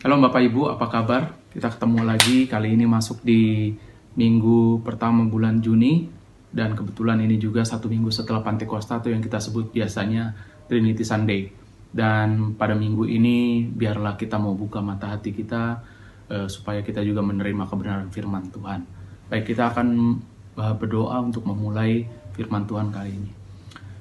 Halo Bapak Ibu, apa kabar? Kita ketemu lagi kali ini masuk di minggu pertama bulan Juni dan kebetulan ini juga satu minggu setelah Pantekosta atau yang kita sebut biasanya Trinity Sunday. Dan pada minggu ini biarlah kita mau buka mata hati kita eh, supaya kita juga menerima kebenaran firman Tuhan. Baik, kita akan eh, berdoa untuk memulai firman Tuhan kali ini.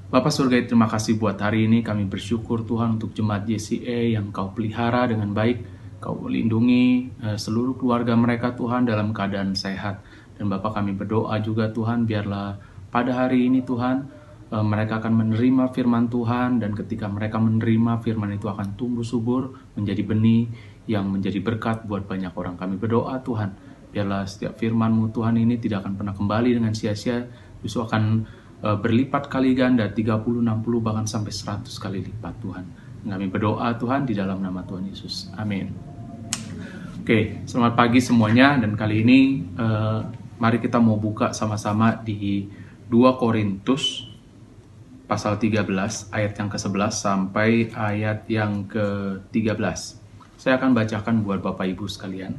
Bapak Surga, terima kasih buat hari ini. Kami bersyukur Tuhan untuk jemaat JCE yang kau pelihara dengan baik Kau melindungi uh, seluruh keluarga mereka Tuhan dalam keadaan sehat. Dan Bapak kami berdoa juga Tuhan biarlah pada hari ini Tuhan uh, mereka akan menerima firman Tuhan dan ketika mereka menerima firman itu akan tumbuh subur menjadi benih yang menjadi berkat buat banyak orang. Kami berdoa Tuhan biarlah setiap firman-Mu Tuhan ini tidak akan pernah kembali dengan sia-sia, justru akan uh, berlipat kali ganda 30, 60 bahkan sampai 100 kali lipat Tuhan. Kami berdoa Tuhan di dalam nama Tuhan Yesus. Amin. Oke, selamat pagi semuanya dan kali ini uh, mari kita mau buka sama-sama di 2 Korintus pasal 13 ayat yang ke-11 sampai ayat yang ke-13. Saya akan bacakan buat Bapak Ibu sekalian.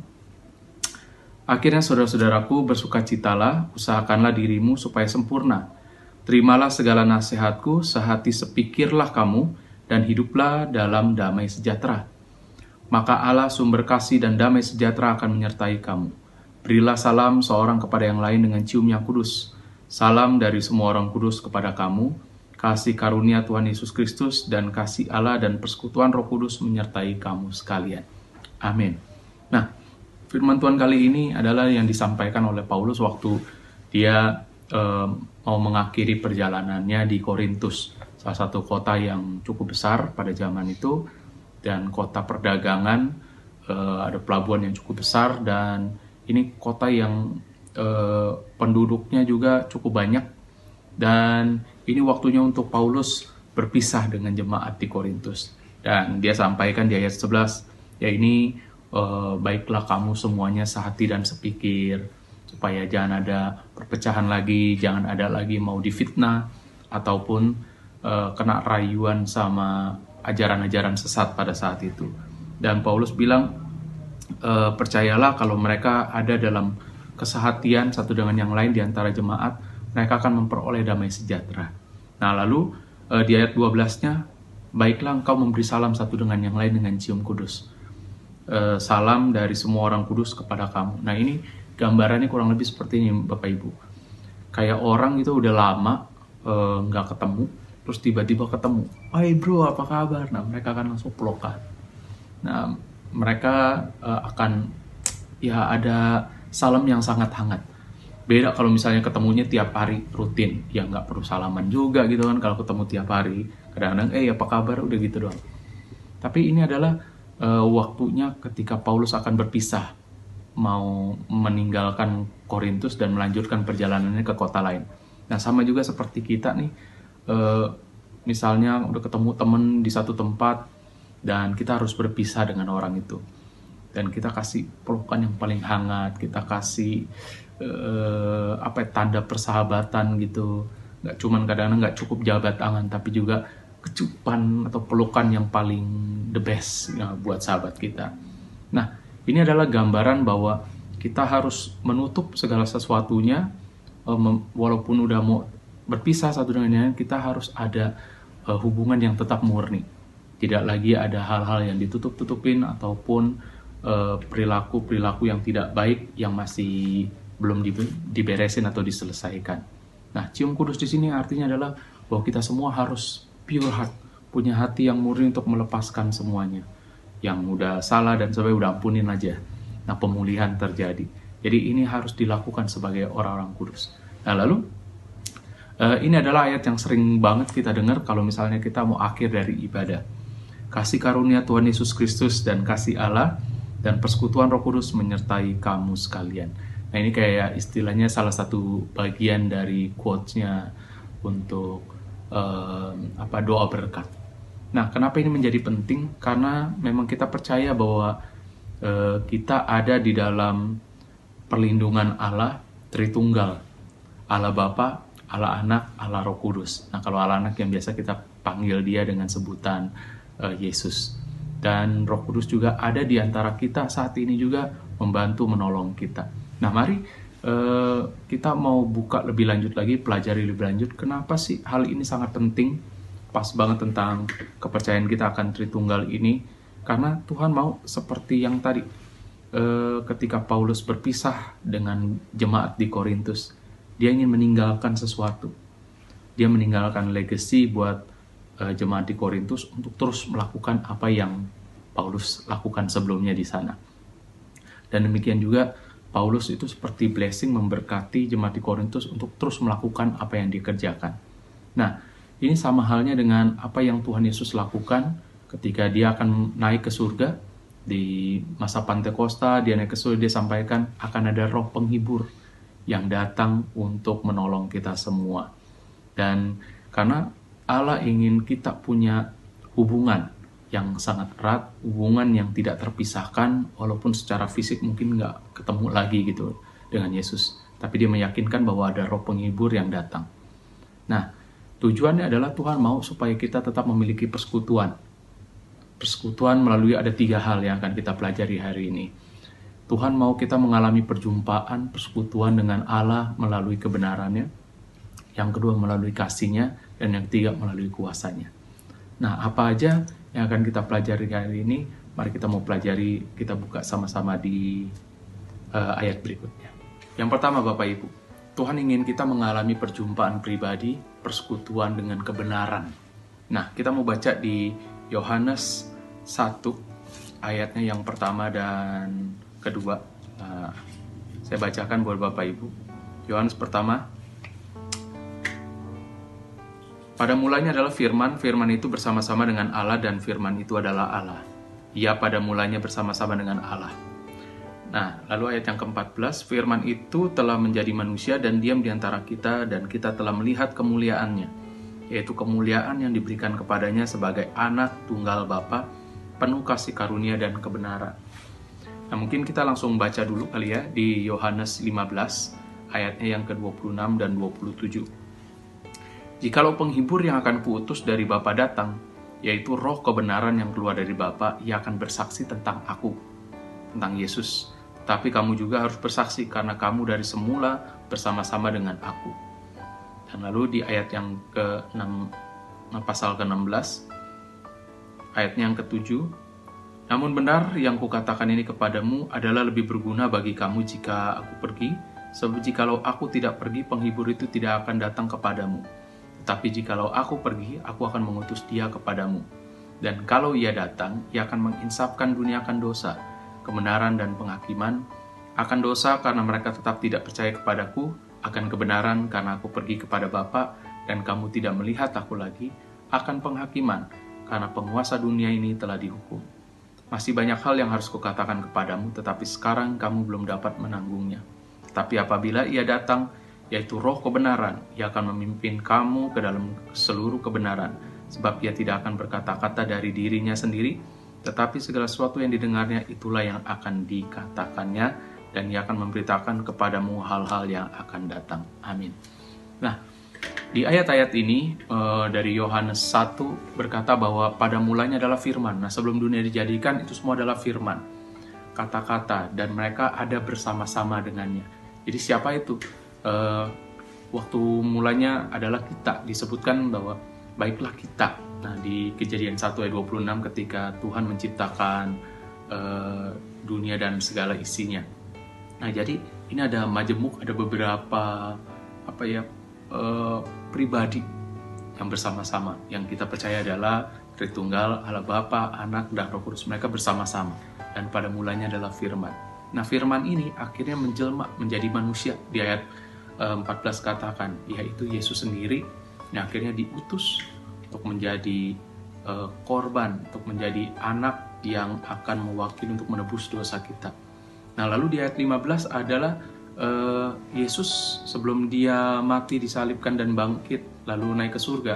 Akhirnya saudara-saudaraku bersukacitalah, usahakanlah dirimu supaya sempurna. Terimalah segala nasihatku, sehati sepikirlah kamu, dan hiduplah dalam damai sejahtera maka Allah sumber kasih dan damai sejahtera akan menyertai kamu. Berilah salam seorang kepada yang lain dengan cium yang kudus. Salam dari semua orang kudus kepada kamu. Kasih karunia Tuhan Yesus Kristus dan kasih Allah dan persekutuan Roh Kudus menyertai kamu sekalian. Amin. Nah, firman Tuhan kali ini adalah yang disampaikan oleh Paulus waktu dia eh, mau mengakhiri perjalanannya di Korintus, salah satu kota yang cukup besar pada zaman itu dan kota perdagangan uh, ada pelabuhan yang cukup besar dan ini kota yang uh, penduduknya juga cukup banyak. Dan ini waktunya untuk Paulus berpisah dengan jemaat di Korintus. Dan dia sampaikan di ayat 11 ya ini uh, baiklah kamu semuanya sehati dan sepikir supaya jangan ada perpecahan lagi jangan ada lagi mau difitnah ataupun uh, kena rayuan sama ajaran-ajaran sesat pada saat itu. Dan Paulus bilang, e, percayalah kalau mereka ada dalam kesehatian satu dengan yang lain di antara jemaat, mereka akan memperoleh damai sejahtera. Nah lalu e, di ayat 12-nya, baiklah engkau memberi salam satu dengan yang lain dengan cium kudus. E, salam dari semua orang kudus kepada kamu. Nah ini gambarannya kurang lebih seperti ini Bapak Ibu. Kayak orang itu udah lama nggak ketemu, terus tiba-tiba ketemu, hai bro apa kabar? Nah mereka akan langsung pelukan. Nah mereka uh, akan ya ada salam yang sangat hangat. Beda kalau misalnya ketemunya tiap hari rutin, ya nggak perlu salaman juga gitu kan kalau ketemu tiap hari. Kadang-kadang eh apa kabar udah gitu doang. Tapi ini adalah uh, waktunya ketika Paulus akan berpisah mau meninggalkan Korintus dan melanjutkan perjalanannya ke kota lain. Nah sama juga seperti kita nih uh, misalnya udah ketemu temen di satu tempat dan kita harus berpisah dengan orang itu. Dan kita kasih pelukan yang paling hangat kita kasih uh, apa ya, tanda persahabatan gitu. Nggak cuman kadang-kadang nggak cukup jabat tangan tapi juga kecupan atau pelukan yang paling the best ya, buat sahabat kita. Nah ini adalah gambaran bahwa kita harus menutup segala sesuatunya walaupun udah mau berpisah satu dengan yang lain, kita harus ada uh, hubungan yang tetap murni. Tidak lagi ada hal-hal yang ditutup-tutupin ataupun eh, perilaku-perilaku uh, yang tidak baik yang masih belum di, diberesin atau diselesaikan. Nah, cium kudus di sini artinya adalah bahwa kita semua harus pure heart, punya hati yang murni untuk melepaskan semuanya. Yang udah salah dan sampai udah ampunin aja. Nah, pemulihan terjadi. Jadi ini harus dilakukan sebagai orang-orang kudus. Nah, lalu Uh, ini adalah ayat yang sering banget kita dengar kalau misalnya kita mau akhir dari ibadah. Kasih karunia Tuhan Yesus Kristus dan kasih Allah dan persekutuan Roh Kudus menyertai kamu sekalian. Nah ini kayak istilahnya salah satu bagian dari quotes-nya untuk uh, apa doa berkat. Nah kenapa ini menjadi penting? Karena memang kita percaya bahwa uh, kita ada di dalam perlindungan Allah Tritunggal, Allah Bapa, Allah Anak, Allah Roh Kudus. Nah, kalau Allah Anak yang biasa kita panggil dia dengan sebutan uh, Yesus. dan Roh Kudus juga ada di antara kita saat ini juga membantu menolong kita. Nah, mari uh, kita mau buka lebih lanjut lagi, pelajari lebih lanjut. Kenapa sih hal ini sangat penting? Pas banget tentang kepercayaan kita akan Tritunggal ini, karena Tuhan mau seperti yang tadi, uh, ketika Paulus berpisah dengan jemaat di Korintus, dia ingin meninggalkan sesuatu. Dia meninggalkan legacy buat uh, jemaat di Korintus untuk terus melakukan apa yang Paulus lakukan sebelumnya di sana. Dan demikian juga Paulus itu seperti blessing memberkati jemaat di Korintus untuk terus melakukan apa yang dikerjakan. Nah, ini sama halnya dengan apa yang Tuhan Yesus lakukan ketika dia akan naik ke surga di masa Pantekosta, dia naik ke surga, dia sampaikan akan ada roh penghibur yang datang untuk menolong kita semua. Dan karena Allah ingin kita punya hubungan yang sangat erat, hubungan yang tidak terpisahkan, walaupun secara fisik mungkin nggak ketemu lagi gitu dengan Yesus. Tapi dia meyakinkan bahwa ada roh penghibur yang datang. Nah, tujuannya adalah Tuhan mau supaya kita tetap memiliki persekutuan. Persekutuan melalui ada tiga hal yang akan kita pelajari hari ini. Tuhan mau kita mengalami perjumpaan, persekutuan dengan Allah melalui kebenarannya. Yang kedua melalui kasihnya, dan yang ketiga melalui kuasanya. Nah, apa aja yang akan kita pelajari hari ini. Mari kita mau pelajari, kita buka sama-sama di uh, ayat berikutnya. Yang pertama Bapak Ibu, Tuhan ingin kita mengalami perjumpaan pribadi, persekutuan dengan kebenaran. Nah, kita mau baca di Yohanes 1 ayatnya yang pertama dan kedua. Nah, saya bacakan buat Bapak Ibu. Yohanes pertama Pada mulanya adalah firman, firman itu bersama-sama dengan Allah dan firman itu adalah Allah. Ia pada mulanya bersama-sama dengan Allah. Nah, lalu ayat yang ke-14, firman itu telah menjadi manusia dan diam di antara kita dan kita telah melihat kemuliaannya, yaitu kemuliaan yang diberikan kepadanya sebagai anak tunggal Bapa, penuh kasih karunia dan kebenaran. Nah, mungkin kita langsung baca dulu kali ya di Yohanes 15 ayatnya yang ke-26 dan 27. Jikalau penghibur yang akan kuutus dari Bapa datang, yaitu roh kebenaran yang keluar dari Bapa, ia akan bersaksi tentang aku, tentang Yesus. Tapi kamu juga harus bersaksi karena kamu dari semula bersama-sama dengan aku. Dan lalu di ayat yang ke-6, pasal ke-16, ayatnya yang ke-7, namun benar yang kukatakan ini kepadamu adalah lebih berguna bagi kamu jika aku pergi, sebab jikalau aku tidak pergi, penghibur itu tidak akan datang kepadamu tetapi jikalau aku pergi, aku akan mengutus dia kepadamu. Dan kalau ia datang, ia akan menginsapkan dunia akan dosa, kebenaran dan penghakiman, akan dosa karena mereka tetap tidak percaya kepadaku, akan kebenaran karena aku pergi kepada Bapa dan kamu tidak melihat aku lagi, akan penghakiman karena penguasa dunia ini telah dihukum. Masih banyak hal yang harus kukatakan kepadamu, tetapi sekarang kamu belum dapat menanggungnya. Tetapi apabila ia datang, yaitu roh kebenaran. Ia akan memimpin kamu ke dalam seluruh kebenaran, sebab ia tidak akan berkata-kata dari dirinya sendiri, tetapi segala sesuatu yang didengarnya itulah yang akan dikatakannya, dan ia akan memberitakan kepadamu hal-hal yang akan datang. Amin. Nah, di ayat-ayat ini eh, dari Yohanes 1 berkata bahwa pada mulanya adalah firman. Nah, sebelum dunia dijadikan itu semua adalah firman. Kata-kata dan mereka ada bersama-sama dengannya. Jadi siapa itu? uh, waktu mulanya adalah kita disebutkan bahwa baiklah kita. Nah, di Kejadian 1 ayat 26 ketika Tuhan menciptakan uh, dunia dan segala isinya. Nah, jadi ini ada majemuk, ada beberapa apa ya uh, pribadi yang bersama-sama. Yang kita percaya adalah Tritunggal, Allah Bapa, Anak, dan Roh Kudus. Mereka bersama-sama. Dan pada mulanya adalah firman. Nah, firman ini akhirnya menjelma menjadi manusia di ayat 14 eh, katakan, yaitu Yesus sendiri yang akhirnya diutus untuk menjadi uh, korban, untuk menjadi anak yang akan mewakili untuk menebus dosa kita. Nah, lalu di ayat 15 adalah uh, Yesus sebelum dia mati disalibkan dan bangkit lalu naik ke surga,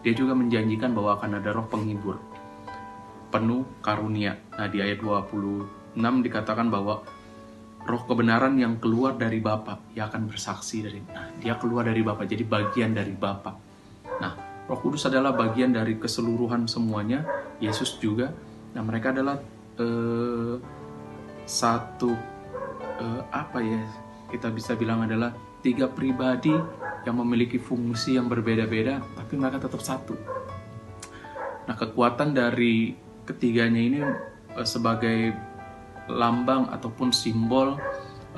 dia juga menjanjikan bahwa akan ada roh penghibur penuh karunia. Nah, di ayat 26 dikatakan bahwa roh kebenaran yang keluar dari Bapa, ia akan bersaksi dari nah, dia keluar dari Bapa, jadi bagian dari Bapa. Nah, Roh Kudus adalah bagian dari keseluruhan semuanya. Yesus juga Nah, mereka adalah uh, satu uh, apa ya? Kita bisa bilang adalah tiga pribadi yang memiliki fungsi yang berbeda-beda, tapi mereka tetap satu. Nah, kekuatan dari ketiganya ini uh, sebagai lambang ataupun simbol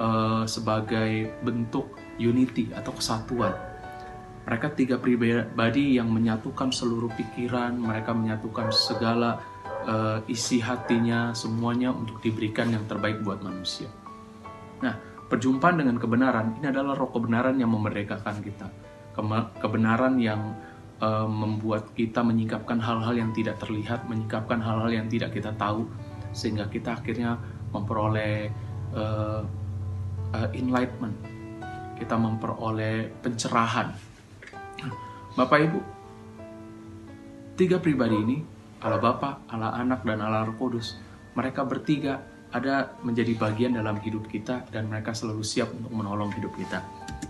uh, sebagai bentuk unity atau kesatuan. Mereka tiga pribadi yang menyatukan seluruh pikiran, mereka menyatukan segala uh, isi hatinya, semuanya untuk diberikan yang terbaik buat manusia. Nah, perjumpaan dengan kebenaran ini adalah roh kebenaran yang memerdekakan kita, kebenaran yang uh, membuat kita menyingkapkan hal-hal yang tidak terlihat, menyingkapkan hal-hal yang tidak kita tahu, sehingga kita akhirnya memperoleh uh, uh, enlightenment, kita memperoleh pencerahan. Bapak Ibu, tiga pribadi ini, Allah Bapa, Allah Anak, dan Allah Roh Kudus, mereka bertiga ada menjadi bagian dalam hidup kita dan mereka selalu siap untuk menolong hidup kita.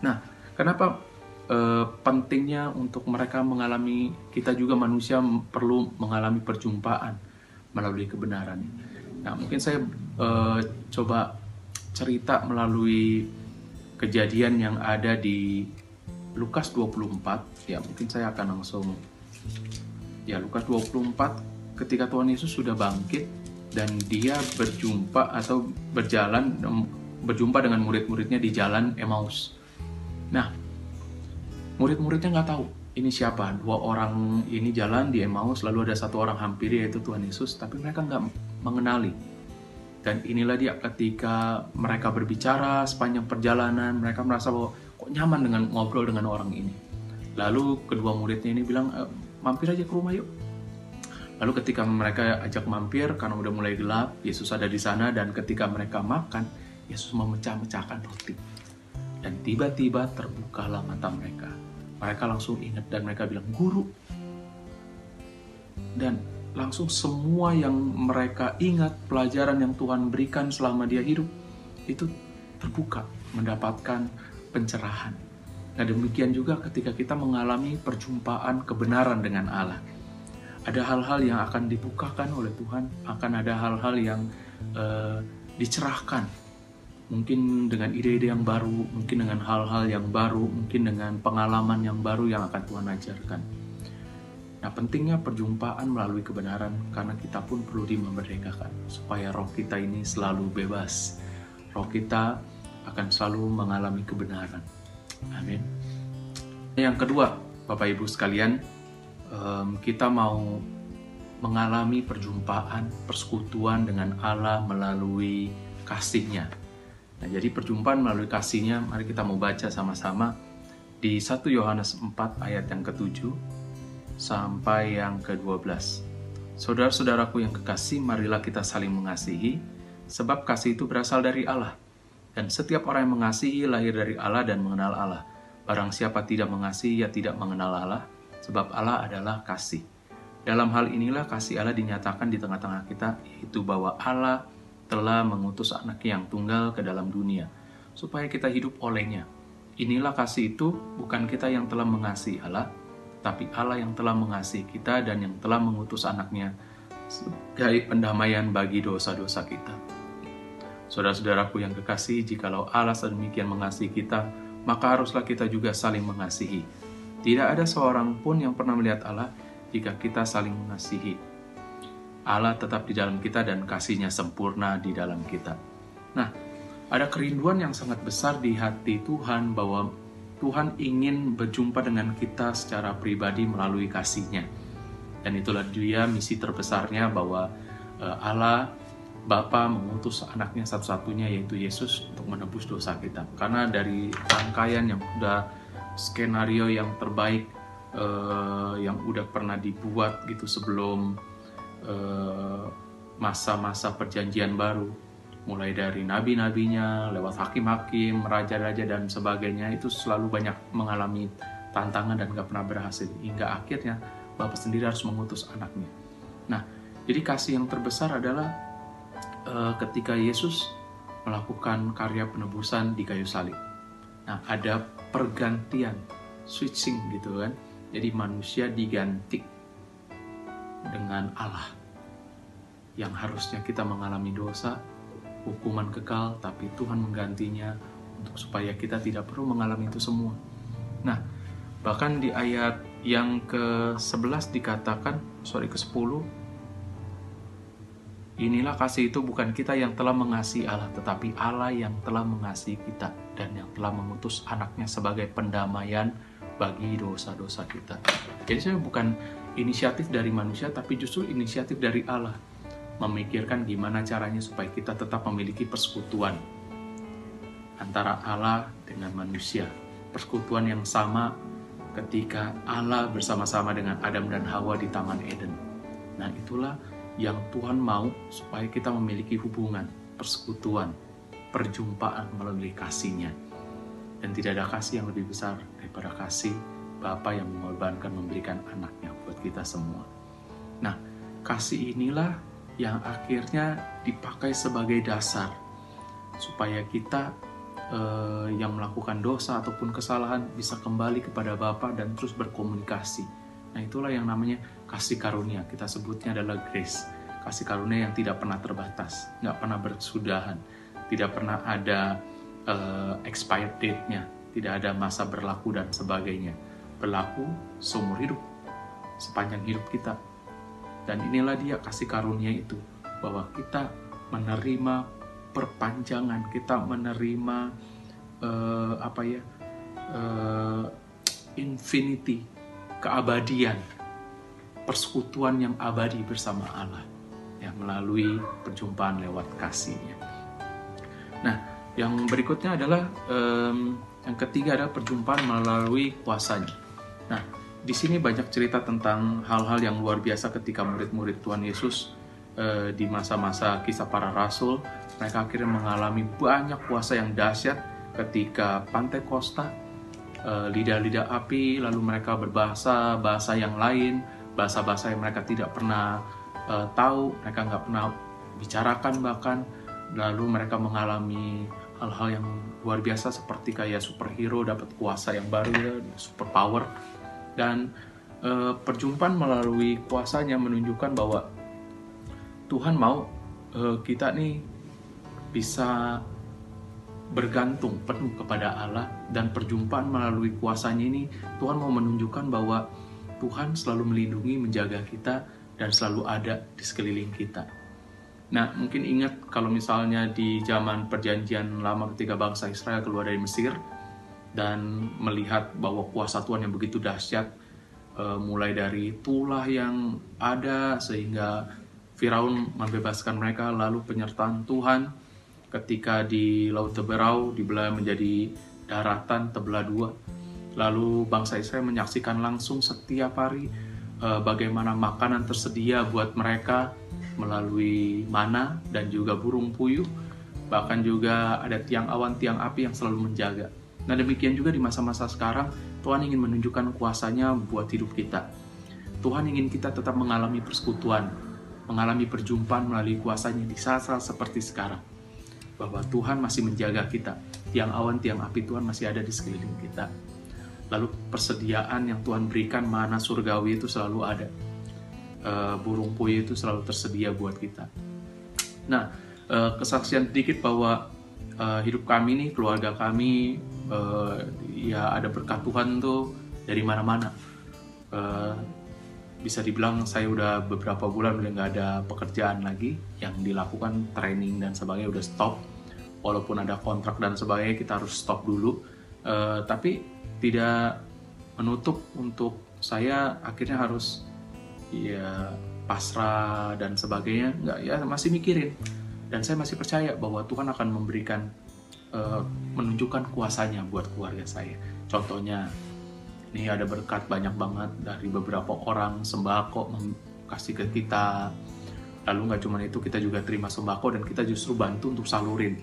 Nah, kenapa uh, pentingnya untuk mereka mengalami kita juga manusia perlu mengalami perjumpaan melalui kebenaran. Nah, mungkin saya uh, coba cerita melalui kejadian yang ada di Lukas 24 ya mungkin saya akan langsung ya Lukas 24 ketika Tuhan Yesus sudah bangkit dan dia berjumpa atau berjalan berjumpa dengan murid-muridnya di jalan Emmaus nah murid-muridnya nggak tahu ini siapa dua orang ini jalan di Emmaus lalu ada satu orang hampir yaitu Tuhan Yesus tapi mereka nggak mengenali dan inilah dia ketika mereka berbicara sepanjang perjalanan, mereka merasa bahwa kok nyaman dengan ngobrol dengan orang ini. Lalu kedua muridnya ini bilang, e, mampir aja ke rumah yuk. Lalu ketika mereka ajak mampir, karena udah mulai gelap, Yesus ada di sana dan ketika mereka makan, Yesus memecah-mecahkan roti. Dan tiba-tiba terbukalah mata mereka. Mereka langsung ingat dan mereka bilang, Guru. Dan langsung semua yang mereka ingat pelajaran yang Tuhan berikan selama dia hidup itu terbuka mendapatkan pencerahan. Nah demikian juga ketika kita mengalami perjumpaan kebenaran dengan Allah. Ada hal-hal yang akan dibukakan oleh Tuhan, akan ada hal-hal yang uh, dicerahkan. Mungkin dengan ide-ide yang baru, mungkin dengan hal-hal yang baru, mungkin dengan pengalaman yang baru yang akan Tuhan ajarkan. Nah, pentingnya perjumpaan melalui kebenaran karena kita pun perlu dimerdekakan supaya roh kita ini selalu bebas. Roh kita akan selalu mengalami kebenaran. Amin. Yang kedua, Bapak Ibu sekalian, kita mau mengalami perjumpaan, persekutuan dengan Allah melalui kasihnya. Nah, jadi perjumpaan melalui kasihnya, mari kita mau baca sama-sama di 1 Yohanes 4 ayat yang ketujuh sampai yang ke-12. Saudara-saudaraku yang kekasih, marilah kita saling mengasihi, sebab kasih itu berasal dari Allah. Dan setiap orang yang mengasihi lahir dari Allah dan mengenal Allah. Barang siapa tidak mengasihi, ia tidak mengenal Allah, sebab Allah adalah kasih. Dalam hal inilah kasih Allah dinyatakan di tengah-tengah kita, yaitu bahwa Allah telah mengutus anaknya yang tunggal ke dalam dunia, supaya kita hidup olehnya. Inilah kasih itu, bukan kita yang telah mengasihi Allah, tapi Allah yang telah mengasihi kita dan yang telah mengutus anaknya sebagai pendamaian bagi dosa-dosa kita. Saudara-saudaraku yang kekasih, jikalau Allah sedemikian mengasihi kita, maka haruslah kita juga saling mengasihi. Tidak ada seorang pun yang pernah melihat Allah jika kita saling mengasihi. Allah tetap di dalam kita dan kasihnya sempurna di dalam kita. Nah, ada kerinduan yang sangat besar di hati Tuhan bahwa Tuhan ingin berjumpa dengan kita secara pribadi melalui kasihnya. Dan itulah dia misi terbesarnya bahwa eh, Allah Bapa mengutus anaknya satu-satunya yaitu Yesus untuk menebus dosa kita. Karena dari rangkaian yang udah skenario yang terbaik uh, yang udah pernah dibuat gitu sebelum eh, masa-masa uh, perjanjian baru mulai dari nabi-nabinya, lewat hakim-hakim, raja-raja dan sebagainya itu selalu banyak mengalami tantangan dan gak pernah berhasil hingga akhirnya Bapak sendiri harus mengutus anaknya. Nah, jadi kasih yang terbesar adalah uh, ketika Yesus melakukan karya penebusan di kayu salib. Nah, ada pergantian, switching gitu kan. Jadi manusia diganti dengan Allah. yang harusnya kita mengalami dosa, hukuman kekal, tapi Tuhan menggantinya untuk supaya kita tidak perlu mengalami itu semua. Nah, bahkan di ayat yang ke-11 dikatakan, sorry ke-10, Inilah kasih itu bukan kita yang telah mengasihi Allah, tetapi Allah yang telah mengasihi kita dan yang telah mengutus anaknya sebagai pendamaian bagi dosa-dosa kita. Jadi saya bukan inisiatif dari manusia, tapi justru inisiatif dari Allah. Memikirkan gimana caranya supaya kita tetap memiliki persekutuan antara Allah dengan manusia. Persekutuan yang sama ketika Allah bersama-sama dengan Adam dan Hawa di Taman Eden. Nah itulah yang Tuhan mau supaya kita memiliki hubungan, persekutuan, perjumpaan melalui kasihnya. Dan tidak ada kasih yang lebih besar daripada kasih Bapa yang mengorbankan memberikan anaknya buat kita semua. Nah, kasih inilah yang akhirnya dipakai sebagai dasar supaya kita eh, yang melakukan dosa ataupun kesalahan bisa kembali kepada Bapa dan terus berkomunikasi. Nah, itulah yang namanya kasih karunia. Kita sebutnya adalah grace. Kasih karunia yang tidak pernah terbatas, nggak pernah bersudahan, tidak pernah ada uh, expired date-nya, tidak ada masa berlaku dan sebagainya. Berlaku seumur hidup, sepanjang hidup kita. Dan inilah dia kasih karunia itu, bahwa kita menerima perpanjangan, kita menerima uh, apa ya, uh, infinity, keabadian, persekutuan yang abadi bersama Allah ya melalui perjumpaan lewat kasihnya. Nah, yang berikutnya adalah um, yang ketiga adalah perjumpaan melalui kuasanya. Nah, di sini banyak cerita tentang hal-hal yang luar biasa ketika murid-murid Tuhan Yesus uh, di masa-masa kisah para rasul, mereka akhirnya mengalami banyak kuasa yang dahsyat ketika Pantai Costa, uh, lidah-lidah api, lalu mereka berbahasa bahasa yang lain, bahasa-bahasa yang mereka tidak pernah uh, tahu, mereka nggak pernah bicarakan bahkan, lalu mereka mengalami hal-hal yang luar biasa seperti kayak superhero dapat kuasa yang baru ya, super power dan uh, perjumpaan melalui kuasanya menunjukkan bahwa Tuhan mau uh, kita nih bisa bergantung penuh kepada Allah dan perjumpaan melalui kuasanya ini Tuhan mau menunjukkan bahwa Tuhan selalu melindungi menjaga kita dan selalu ada di sekeliling kita. Nah, mungkin ingat kalau misalnya di zaman perjanjian lama ketika bangsa Israel keluar dari Mesir dan melihat bahwa kuasa Tuhan yang begitu dahsyat, e, mulai dari tulah yang ada sehingga Firaun membebaskan mereka, lalu penyertaan Tuhan ketika di Laut Teberau dibelah menjadi daratan terbelah dua. Lalu bangsa Israel menyaksikan langsung setiap hari uh, bagaimana makanan tersedia buat mereka melalui mana dan juga burung puyuh. Bahkan juga ada tiang awan tiang api yang selalu menjaga. Nah demikian juga di masa-masa sekarang Tuhan ingin menunjukkan kuasanya buat hidup kita. Tuhan ingin kita tetap mengalami persekutuan mengalami perjumpaan melalui kuasanya di saat-saat seperti sekarang. Bahwa Tuhan masih menjaga kita tiang awan tiang api Tuhan masih ada di sekeliling kita. Lalu persediaan yang Tuhan berikan mana surgawi itu selalu ada. Uh, burung puyuh itu selalu tersedia buat kita. Nah uh, kesaksian sedikit bahwa uh, hidup kami nih keluarga kami ya ada berkat Tuhan tuh dari mana-mana. Bisa dibilang saya udah beberapa bulan udah nggak ada pekerjaan lagi yang dilakukan training dan sebagainya udah stop walaupun ada kontrak dan sebagainya kita harus stop dulu. Uh, tapi tidak menutup untuk saya akhirnya harus ya pasrah dan sebagainya. Nggak ya masih mikirin. Dan saya masih percaya bahwa Tuhan akan memberikan uh, menunjukkan kuasanya buat keluarga saya. Contohnya ini ada berkat banyak banget dari beberapa orang sembako kasih ke kita. Lalu nggak cuma itu kita juga terima sembako dan kita justru bantu untuk salurin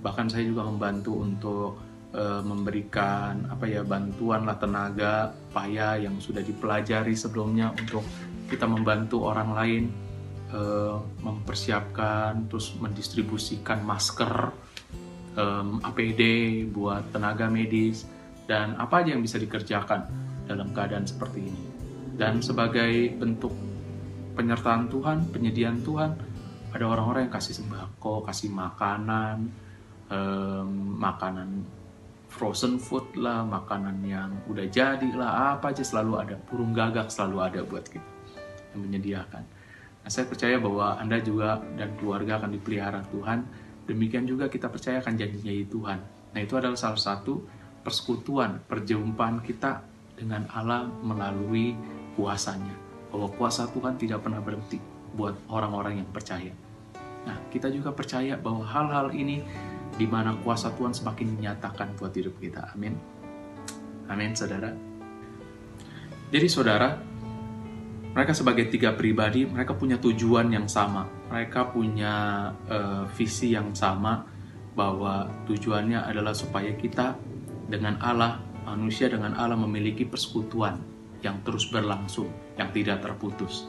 bahkan saya juga membantu untuk e, memberikan apa ya bantuan lah tenaga payah yang sudah dipelajari sebelumnya untuk kita membantu orang lain e, mempersiapkan terus mendistribusikan masker e, APD buat tenaga medis dan apa aja yang bisa dikerjakan dalam keadaan seperti ini. Dan sebagai bentuk penyertaan Tuhan penyediaan Tuhan ada orang-orang yang kasih sembako, kasih makanan, um, makanan frozen food lah, makanan yang udah jadi lah, apa aja selalu ada. Burung gagak selalu ada buat kita yang menyediakan. Nah, saya percaya bahwa Anda juga dan keluarga akan dipelihara Tuhan. Demikian juga kita percaya akan janjinya Tuhan. Nah, itu adalah salah satu persekutuan, perjumpaan kita dengan Allah melalui kuasanya. Bahwa kuasa Tuhan tidak pernah berhenti buat orang-orang yang percaya. Nah, kita juga percaya bahwa hal-hal ini di mana kuasa Tuhan semakin dinyatakan buat hidup kita. Amin. Amin, saudara. Jadi, saudara, mereka sebagai tiga pribadi, mereka punya tujuan yang sama. Mereka punya uh, visi yang sama bahwa tujuannya adalah supaya kita dengan Allah, manusia dengan Allah memiliki persekutuan yang terus berlangsung, yang tidak terputus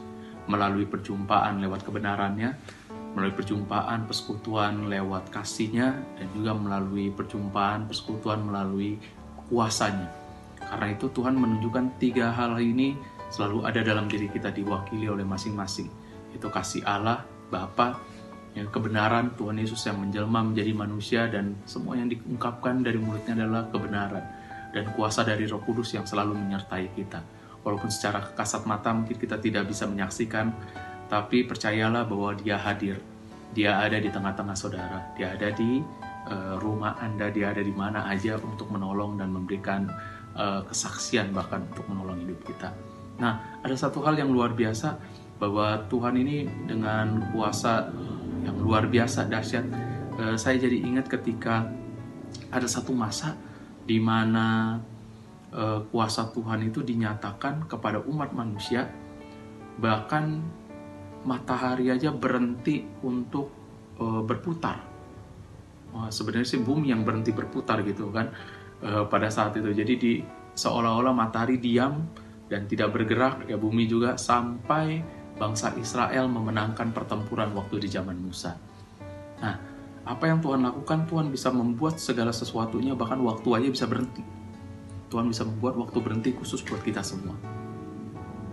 melalui perjumpaan lewat kebenarannya, melalui perjumpaan persekutuan lewat kasihnya dan juga melalui perjumpaan persekutuan melalui kuasanya. Karena itu Tuhan menunjukkan tiga hal ini selalu ada dalam diri kita diwakili oleh masing-masing. Itu kasih Allah, Bapa, yang kebenaran Tuhan Yesus yang menjelma menjadi manusia dan semua yang diungkapkan dari mulutnya adalah kebenaran dan kuasa dari Roh Kudus yang selalu menyertai kita. Walaupun secara kasat mata mungkin kita tidak bisa menyaksikan, tapi percayalah bahwa dia hadir. Dia ada di tengah-tengah saudara, dia ada di uh, rumah Anda, dia ada di mana aja untuk menolong dan memberikan uh, kesaksian bahkan untuk menolong hidup kita. Nah, ada satu hal yang luar biasa bahwa Tuhan ini dengan kuasa yang luar biasa dahsyat. Uh, saya jadi ingat ketika ada satu masa di mana uh, kuasa Tuhan itu dinyatakan kepada umat manusia, bahkan matahari aja berhenti untuk uh, berputar. Wah, sebenarnya sih bumi yang berhenti berputar gitu kan uh, pada saat itu. Jadi di seolah-olah matahari diam dan tidak bergerak ya bumi juga sampai bangsa Israel memenangkan pertempuran waktu di zaman Musa. Nah, apa yang Tuhan lakukan? Tuhan bisa membuat segala sesuatunya bahkan waktu aja bisa berhenti. Tuhan bisa membuat waktu berhenti khusus buat kita semua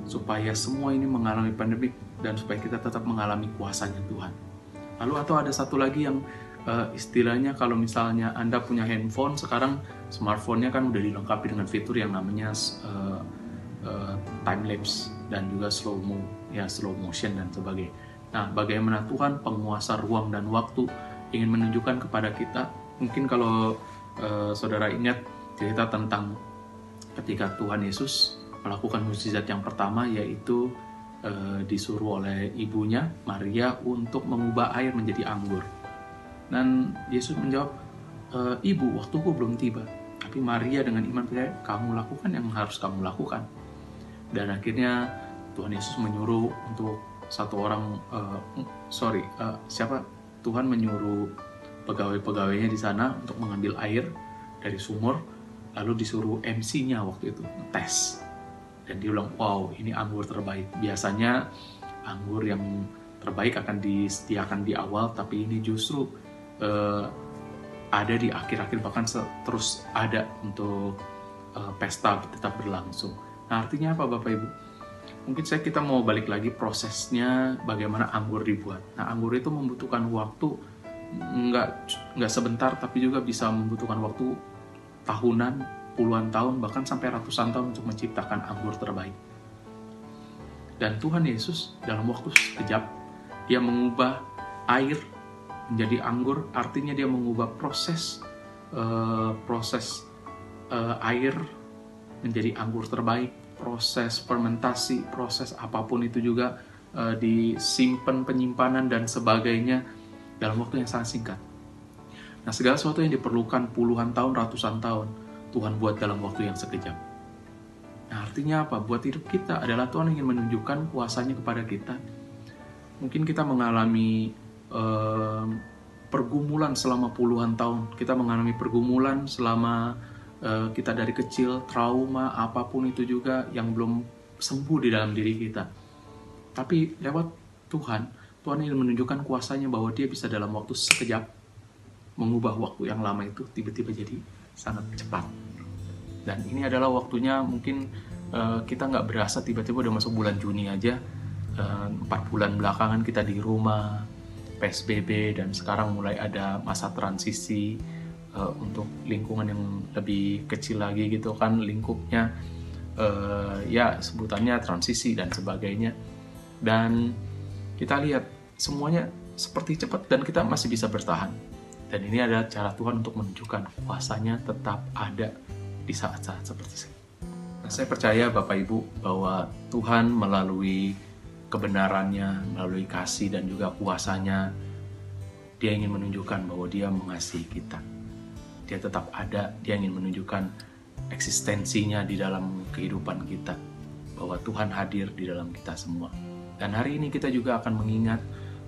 supaya semua ini mengalami pandemik dan supaya kita tetap mengalami kuasanya Tuhan. Lalu atau ada satu lagi yang uh, istilahnya kalau misalnya Anda punya handphone sekarang smartphone-nya kan udah dilengkapi dengan fitur yang namanya uh, uh, time lapse dan juga slow mo ya slow motion dan sebagainya. Nah, bagaimana Tuhan penguasa ruang dan waktu ingin menunjukkan kepada kita mungkin kalau uh, saudara ingat cerita tentang ketika Tuhan Yesus melakukan mukjizat yang pertama yaitu e, disuruh oleh ibunya Maria untuk mengubah air menjadi anggur. Dan Yesus menjawab, e, "Ibu, waktuku belum tiba." Tapi Maria dengan iman percaya, "Kamu lakukan yang harus kamu lakukan." Dan akhirnya Tuhan Yesus menyuruh untuk satu orang uh, sorry, uh, siapa? Tuhan menyuruh pegawai-pegawainya di sana untuk mengambil air dari sumur lalu disuruh MC-nya waktu itu tes dan dia bilang wow ini anggur terbaik. Biasanya anggur yang terbaik akan disediakan di awal tapi ini justru uh, ada di akhir-akhir bahkan terus ada untuk uh, pesta tetap berlangsung. Nah artinya apa bapak ibu? Mungkin saya kita mau balik lagi prosesnya bagaimana anggur dibuat. Nah anggur itu membutuhkan waktu nggak nggak sebentar tapi juga bisa membutuhkan waktu tahunan puluhan tahun bahkan sampai ratusan tahun untuk menciptakan anggur terbaik. Dan Tuhan Yesus dalam waktu sekejap dia mengubah air menjadi anggur, artinya dia mengubah proses uh, proses uh, air menjadi anggur terbaik, proses fermentasi, proses apa pun itu juga uh, disimpan penyimpanan dan sebagainya dalam waktu yang sangat singkat. Nah, segala sesuatu yang diperlukan puluhan tahun, ratusan tahun, Tuhan buat dalam waktu yang sekejap. Nah, artinya apa? Buat hidup kita adalah Tuhan ingin menunjukkan kuasanya kepada kita. Mungkin kita mengalami eh, pergumulan selama puluhan tahun. Kita mengalami pergumulan selama eh, kita dari kecil, trauma, apa pun itu juga yang belum sembuh di dalam diri kita. Tapi lewat Tuhan, Tuhan ingin menunjukkan kuasanya bahwa dia bisa dalam waktu sekejap mengubah waktu yang lama itu tiba-tiba jadi sangat cepat. Dan ini adalah waktunya mungkin uh, kita nggak berasa tiba-tiba udah masuk bulan Juni aja eh, empat uh, bulan belakangan kita di rumah PSBB dan sekarang mulai ada masa transisi uh, untuk lingkungan yang lebih kecil lagi gitu kan lingkupnya uh, ya sebutannya transisi dan sebagainya. Dan kita lihat semuanya seperti cepat dan kita masih bisa bertahan dan ini adalah cara Tuhan untuk menunjukkan kuasanya tetap ada di saat-saat seperti ini. Nah, saya percaya Bapak Ibu bahwa Tuhan melalui kebenarannya, melalui kasih dan juga kuasanya, dia ingin menunjukkan bahwa dia mengasihi kita. Dia tetap ada, dia ingin menunjukkan eksistensinya di dalam kehidupan kita. Bahwa Tuhan hadir di dalam kita semua. Dan hari ini kita juga akan mengingat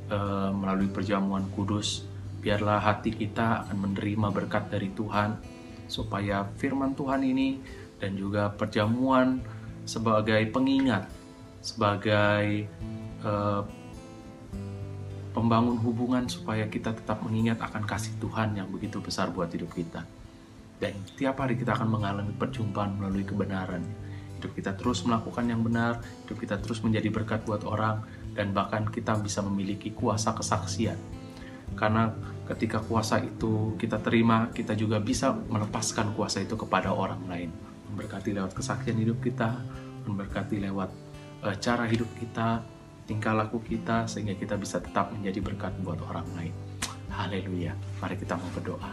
e, melalui perjamuan kudus, biarlah hati kita akan menerima berkat dari Tuhan, supaya firman Tuhan ini dan juga perjamuan sebagai pengingat sebagai uh, pembangun hubungan supaya kita tetap mengingat akan kasih Tuhan yang begitu besar buat hidup kita. Dan tiap hari kita akan mengalami perjumpaan melalui kebenaran. Hidup kita terus melakukan yang benar, hidup kita terus menjadi berkat buat orang, dan bahkan kita bisa memiliki kuasa kesaksian. Karena ketika kuasa itu kita terima, kita juga bisa melepaskan kuasa itu kepada orang lain. Memberkati lewat kesaksian hidup kita, memberkati lewat uh, cara hidup kita, tingkah laku kita, sehingga kita bisa tetap menjadi berkat buat orang lain. Haleluya. Mari kita mau berdoa.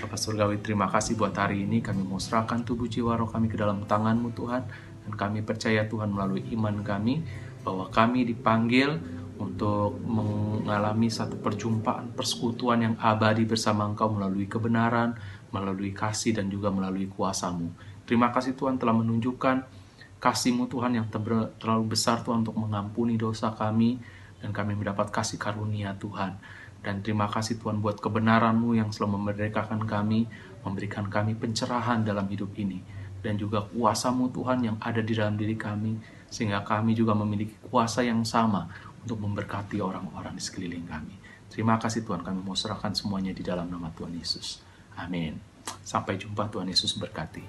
Bapak Surgawi, terima kasih buat hari ini. Kami mau serahkan tubuh jiwa roh kami ke dalam tanganmu Tuhan. Dan kami percaya Tuhan melalui iman kami bahwa kami dipanggil untuk mengalami satu perjumpaan, persekutuan yang abadi bersama Engkau melalui kebenaran, melalui kasih, dan juga melalui kuasamu. Terima kasih Tuhan telah menunjukkan kasih-Mu Tuhan yang terlalu besar Tuhan untuk mengampuni dosa kami dan kami mendapat kasih karunia Tuhan. Dan terima kasih Tuhan buat kebenaran-Mu yang selalu memerdekakan kami, memberikan kami pencerahan dalam hidup ini. Dan juga kuasa-Mu Tuhan yang ada di dalam diri kami, sehingga kami juga memiliki kuasa yang sama untuk memberkati orang-orang di sekeliling kami. Terima kasih Tuhan, kami mau serahkan semuanya di dalam nama Tuhan Yesus. Amin. Sampai jumpa Tuhan Yesus berkati.